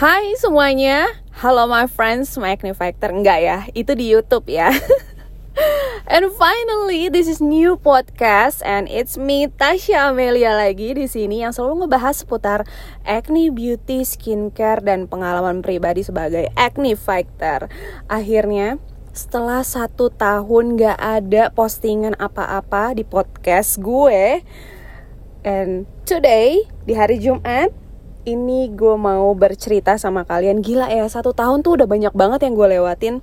Hai semuanya, halo my friends, Magnifactor Enggak ya, itu di Youtube ya. And finally, this is new podcast and it's me Tasya Amelia lagi di sini yang selalu ngebahas seputar acne, beauty, skincare dan pengalaman pribadi sebagai acne fighter. Akhirnya, setelah satu tahun gak ada postingan apa-apa di podcast gue, and today di hari Jumat ini gue mau bercerita sama kalian. Gila ya, satu tahun tuh udah banyak banget yang gue lewatin.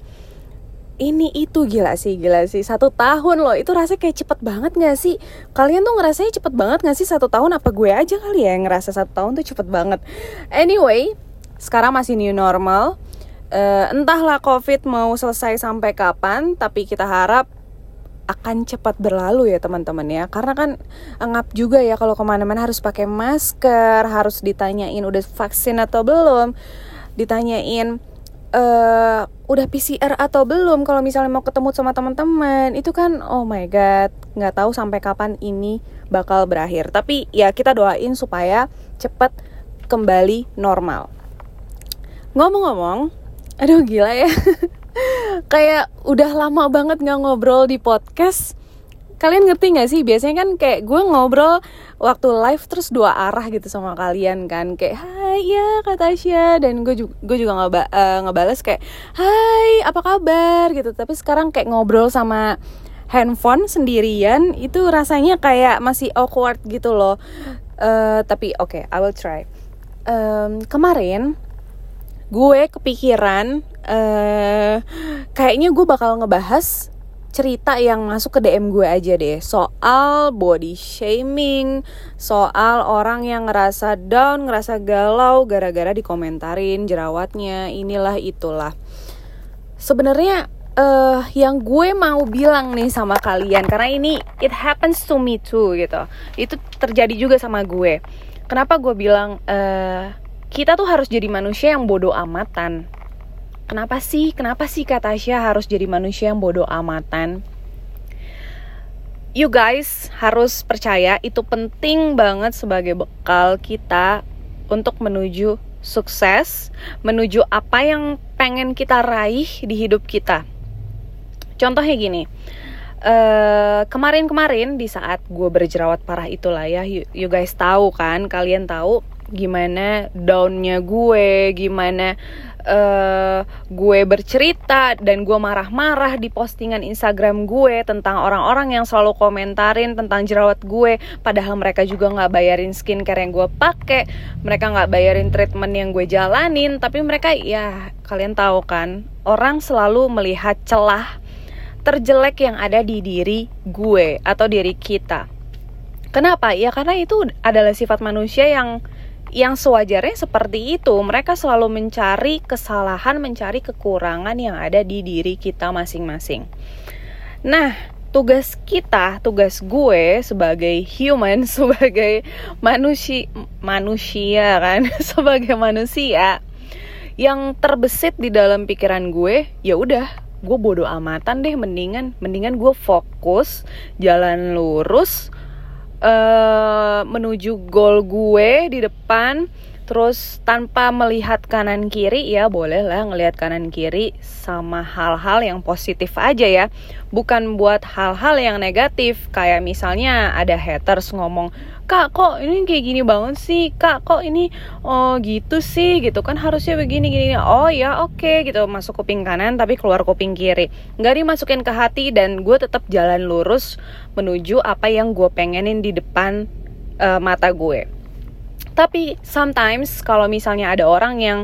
Ini itu gila sih, gila sih. Satu tahun loh, itu rasanya kayak cepet banget gak sih? Kalian tuh ngerasanya cepet banget gak sih satu tahun? Apa gue aja kali ya yang ngerasa satu tahun tuh cepet banget? Anyway, sekarang masih new normal. Uh, Entahlah covid mau selesai sampai kapan Tapi kita harap akan cepat berlalu ya teman-teman ya. Karena kan ngap juga ya kalau ke mana-mana harus pakai masker harus ditanyain udah vaksin atau belum ditanyain uh, udah PCR atau belum kalau misalnya mau ketemu sama teman-teman. Itu kan oh my god nggak tahu sampai kapan ini bakal berakhir. Tapi ya kita doain supaya cepat kembali normal. Ngomong-ngomong aduh gila ya kayak udah lama banget nggak ngobrol di podcast. Kalian ngerti gak sih? Biasanya kan kayak gue ngobrol waktu live terus dua arah gitu sama kalian kan. Kayak hai ya kata Tasya. Dan gue juga gue juga ngeba uh, ngebales kayak hai apa kabar? gitu. Tapi sekarang kayak ngobrol sama handphone sendirian itu rasanya kayak masih awkward gitu loh. Uh, tapi oke okay, I will try. Um, kemarin gue kepikiran uh, kayaknya gue bakal ngebahas cerita yang masuk ke DM gue aja deh soal body shaming, soal orang yang ngerasa down, ngerasa galau gara-gara dikomentarin jerawatnya, inilah itulah. Sebenarnya uh, yang gue mau bilang nih sama kalian karena ini it happens to me too gitu. Itu terjadi juga sama gue. Kenapa gue bilang uh, kita tuh harus jadi manusia yang bodoh amatan Kenapa sih? Kenapa sih kata Tasya harus jadi manusia yang bodoh amatan? You guys harus percaya itu penting banget sebagai bekal kita untuk menuju sukses, menuju apa yang pengen kita raih di hidup kita. Contohnya gini, uh, kemarin-kemarin di saat gue berjerawat parah itulah ya, you, you guys tahu kan, kalian tahu gimana downnya gue, gimana uh, gue bercerita dan gue marah-marah di postingan Instagram gue tentang orang-orang yang selalu komentarin tentang jerawat gue, padahal mereka juga nggak bayarin skincare yang gue pakai, mereka nggak bayarin treatment yang gue jalanin, tapi mereka ya kalian tahu kan, orang selalu melihat celah terjelek yang ada di diri gue atau diri kita. Kenapa? Ya karena itu adalah sifat manusia yang yang sewajarnya seperti itu. Mereka selalu mencari kesalahan, mencari kekurangan yang ada di diri kita masing-masing. Nah, tugas kita, tugas gue sebagai human, sebagai manusia, manusia kan, sebagai manusia yang terbesit di dalam pikiran gue, ya udah, gue bodoh amatan deh, mendingan, mendingan gue fokus, jalan lurus, uh, menuju gol gue di depan terus tanpa melihat kanan kiri ya boleh lah ngelihat kanan kiri sama hal-hal yang positif aja ya. Bukan buat hal-hal yang negatif kayak misalnya ada haters ngomong kak kok ini kayak gini banget sih? Kak kok ini oh gitu sih? Gitu kan harusnya begini gini oh ya oke okay, gitu. Masuk kuping kanan tapi keluar kuping kiri. Nggak dimasukin ke hati dan gue tetap jalan lurus menuju apa yang gue pengenin di depan uh, mata gue tapi sometimes kalau misalnya ada orang yang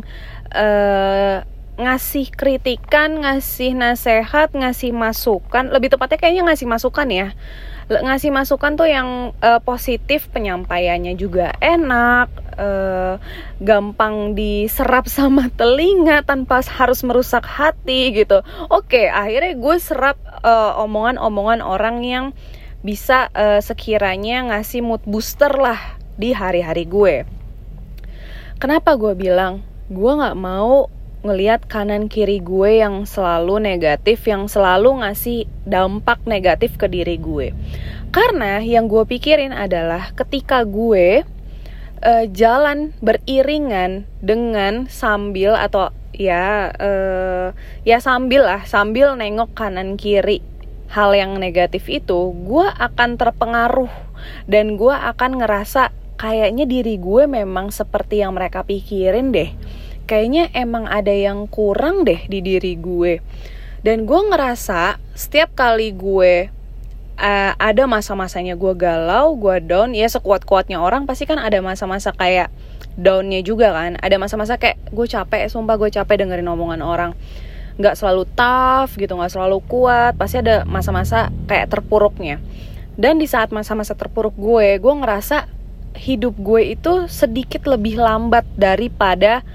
uh, ngasih kritikan, ngasih nasehat, ngasih masukan, lebih tepatnya kayaknya ngasih masukan ya. Ngasih masukan tuh yang uh, positif penyampaiannya juga enak uh, gampang diserap sama telinga tanpa harus merusak hati gitu. Oke akhirnya gue serap uh, omongan-omongan orang yang bisa uh, sekiranya ngasih mood booster lah di hari-hari gue kenapa gue bilang gue nggak mau ngeliat kanan kiri gue yang selalu negatif, yang selalu ngasih dampak negatif ke diri gue. Karena yang gue pikirin adalah ketika gue uh, jalan beriringan dengan sambil atau ya uh, ya sambil lah sambil nengok kanan kiri hal yang negatif itu gue akan terpengaruh dan gue akan ngerasa kayaknya diri gue memang seperti yang mereka pikirin deh. Kayaknya emang ada yang kurang deh di diri gue. Dan gue ngerasa setiap kali gue uh, ada masa-masanya gue galau gue down ya sekuat-kuatnya orang pasti kan ada masa-masa kayak downnya juga kan. Ada masa-masa kayak gue capek sumpah gue capek dengerin omongan orang. Nggak selalu tough gitu nggak selalu kuat pasti ada masa-masa kayak terpuruknya. Dan di saat masa-masa terpuruk gue gue ngerasa hidup gue itu sedikit lebih lambat daripada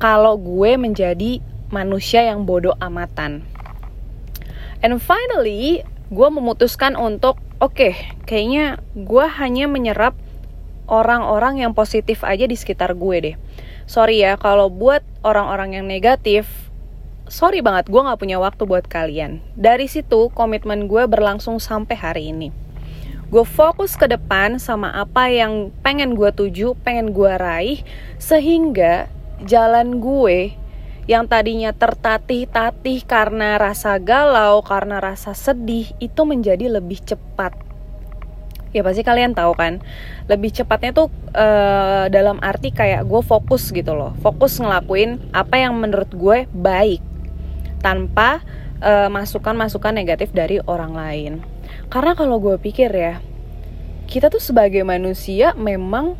kalau gue menjadi manusia yang bodoh amatan And finally, gue memutuskan untuk oke, okay, kayaknya gue hanya menyerap orang-orang yang positif aja di sekitar gue deh. Sorry ya, kalau buat orang-orang yang negatif, sorry banget gue gak punya waktu buat kalian. Dari situ komitmen gue berlangsung sampai hari ini. Gue fokus ke depan sama apa yang pengen gue tuju, pengen gue raih, sehingga jalan gue yang tadinya tertatih-tatih karena rasa galau, karena rasa sedih, itu menjadi lebih cepat. Ya pasti kalian tahu kan, lebih cepatnya tuh uh, dalam arti kayak gue fokus gitu loh, fokus ngelakuin apa yang menurut gue baik, tanpa uh, masukan-masukan negatif dari orang lain. Karena kalau gue pikir ya, kita tuh sebagai manusia memang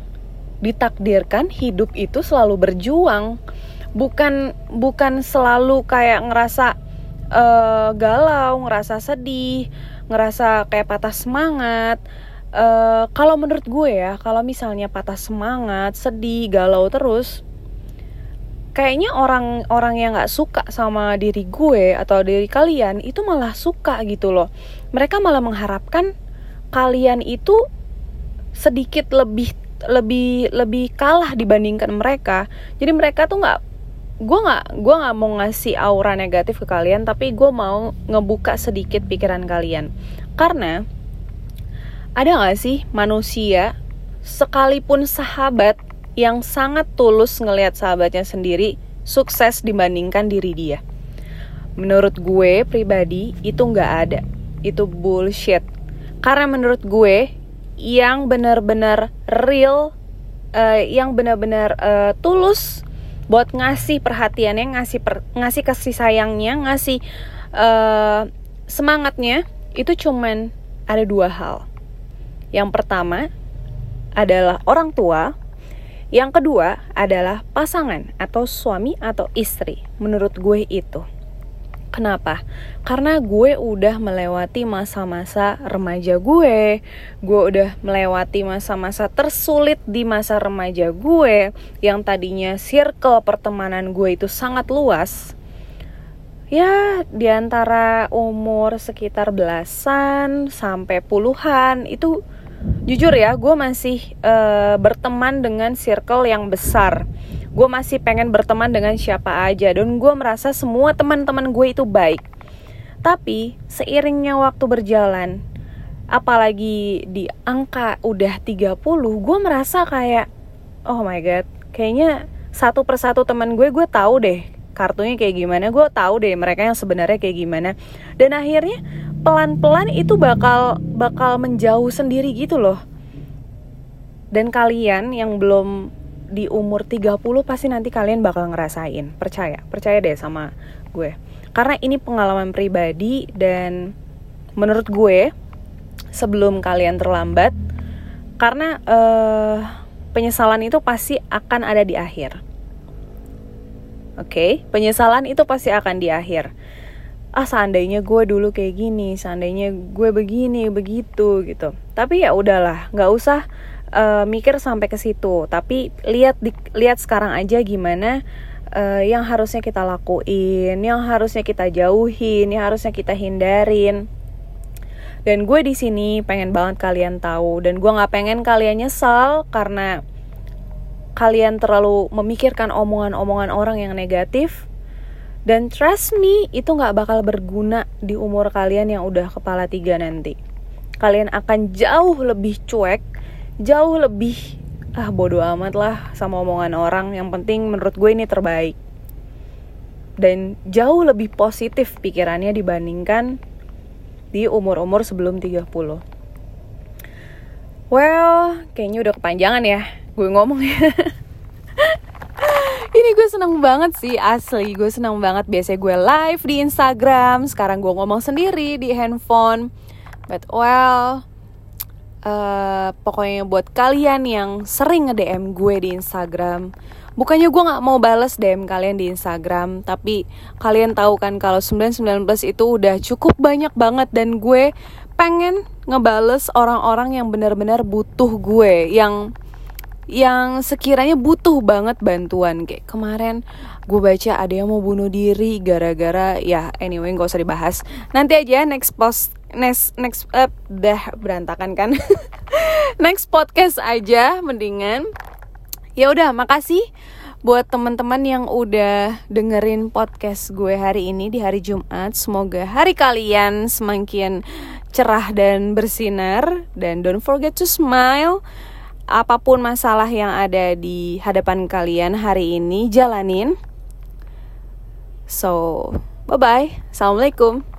ditakdirkan hidup itu selalu berjuang bukan bukan selalu kayak ngerasa uh, galau, ngerasa sedih, ngerasa kayak patah semangat. Uh, kalau menurut gue ya, kalau misalnya patah semangat, sedih, galau terus, kayaknya orang-orang yang nggak suka sama diri gue atau diri kalian itu malah suka gitu loh. Mereka malah mengharapkan kalian itu sedikit lebih lebih lebih kalah dibandingkan mereka. Jadi mereka tuh nggak gue nggak gue nggak mau ngasih aura negatif ke kalian tapi gue mau ngebuka sedikit pikiran kalian karena ada nggak sih manusia sekalipun sahabat yang sangat tulus ngelihat sahabatnya sendiri sukses dibandingkan diri dia. Menurut gue pribadi itu nggak ada. Itu bullshit. Karena menurut gue yang benar-benar real uh, yang benar-benar uh, tulus buat ngasih perhatiannya ngasih per, ngasih kasih sayangnya ngasih uh, semangatnya itu cuman ada dua hal. Yang pertama adalah orang tua yang kedua adalah pasangan atau suami atau istri menurut gue itu Kenapa? Karena gue udah melewati masa-masa remaja gue, gue udah melewati masa-masa tersulit di masa remaja gue, yang tadinya circle pertemanan gue itu sangat luas. Ya, di antara umur sekitar belasan sampai puluhan itu jujur ya, gue masih uh, berteman dengan circle yang besar. Gue masih pengen berteman dengan siapa aja dan gue merasa semua teman-teman gue itu baik. Tapi seiringnya waktu berjalan apalagi di angka udah 30 gue merasa kayak oh my god kayaknya satu persatu teman gue gue tahu deh kartunya kayak gimana gue tahu deh mereka yang sebenarnya kayak gimana. Dan akhirnya pelan-pelan itu bakal bakal menjauh sendiri gitu loh. Dan kalian yang belum di umur 30 pasti nanti kalian bakal ngerasain. Percaya percaya deh sama gue. Karena ini pengalaman pribadi dan menurut gue sebelum kalian terlambat karena uh, penyesalan itu pasti akan ada di akhir. Oke? Okay? penyesalan itu pasti akan di akhir ah seandainya gue dulu kayak gini seandainya gue begini begitu gitu. Tapi ya udahlah nggak usah uh, mikir sampai ke situ. Tapi lihat di, lihat sekarang aja gimana uh, yang harusnya kita lakuin yang harusnya kita jauhin yang harusnya kita hindarin. Dan gue di sini pengen banget kalian tahu. Dan gue nggak pengen kalian nyesal karena kalian terlalu memikirkan omongan-omongan orang yang negatif dan trust me itu nggak bakal berguna di umur kalian yang udah kepala tiga nanti. Kalian akan jauh lebih cuek jauh lebih ah bodo amat lah sama omongan orang. Yang penting menurut gue ini terbaik. Dan jauh lebih positif pikirannya dibandingkan di umur-umur sebelum 30 well kayaknya udah kepanjangan ya gue ngomong ya ini gue seneng banget sih asli. Gue seneng banget. Biasanya gue live di Instagram. Sekarang gue ngomong sendiri di handphone. But well uh, pokoknya buat kalian yang sering nge DM gue di Instagram bukannya gue nggak mau bales DM kalian di Instagram tapi kalian tahu kan kalau 919 itu udah cukup banyak banget dan gue pengen ngebales orang-orang yang benar-benar butuh gue yang yang sekiranya butuh banget bantuan. Kayak kemarin gue baca ada yang mau bunuh diri gara-gara ya anyway gak usah dibahas. Nanti aja next post next next uh, dah berantakan kan? Next podcast aja mendingan. Ya udah makasih buat teman-teman yang udah dengerin podcast gue hari ini di hari Jumat. Semoga hari kalian semakin cerah dan bersinar. Dan don't forget to smile apa pun masalah yang ada di hadapan kalian hari ini jalanin. So, bye bye. Assalamualaikum.